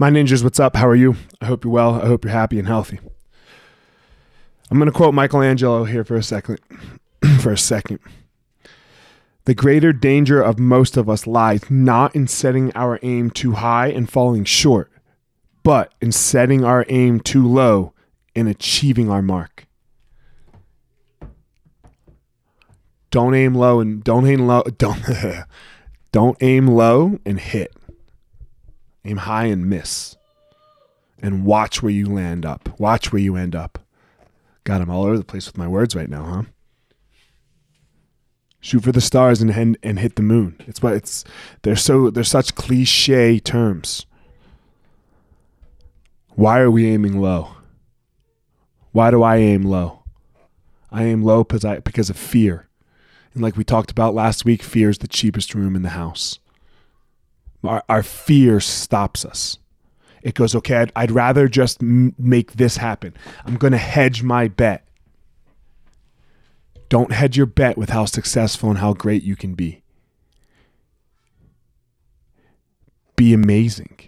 My ninjas, what's up? How are you? I hope you're well. I hope you're happy and healthy. I'm going to quote Michelangelo here for a second. for a second. The greater danger of most of us lies not in setting our aim too high and falling short, but in setting our aim too low and achieving our mark. Don't aim low and don't aim low. Don't don't aim low and hit. Aim high and miss. And watch where you land up. Watch where you end up. God, I'm all over the place with my words right now, huh? Shoot for the stars and and, and hit the moon. It's what it's they're so they're such cliche terms. Why are we aiming low? Why do I aim low? I aim low because I because of fear. And like we talked about last week, fear is the cheapest room in the house. Our, our fear stops us. It goes, okay, I'd, I'd rather just m- make this happen. I'm going to hedge my bet. Don't hedge your bet with how successful and how great you can be. Be amazing.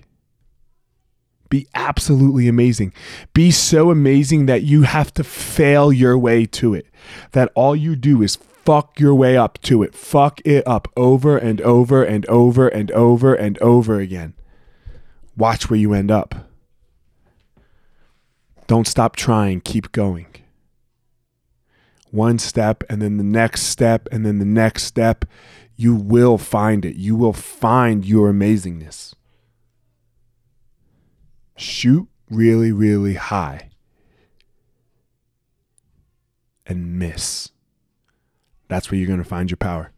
Be absolutely amazing. Be so amazing that you have to fail your way to it. That all you do is fuck your way up to it. Fuck it up over and over and over and over and over again. Watch where you end up. Don't stop trying, keep going. One step and then the next step and then the next step. You will find it. You will find your amazingness. Shoot really, really high and miss. That's where you're going to find your power.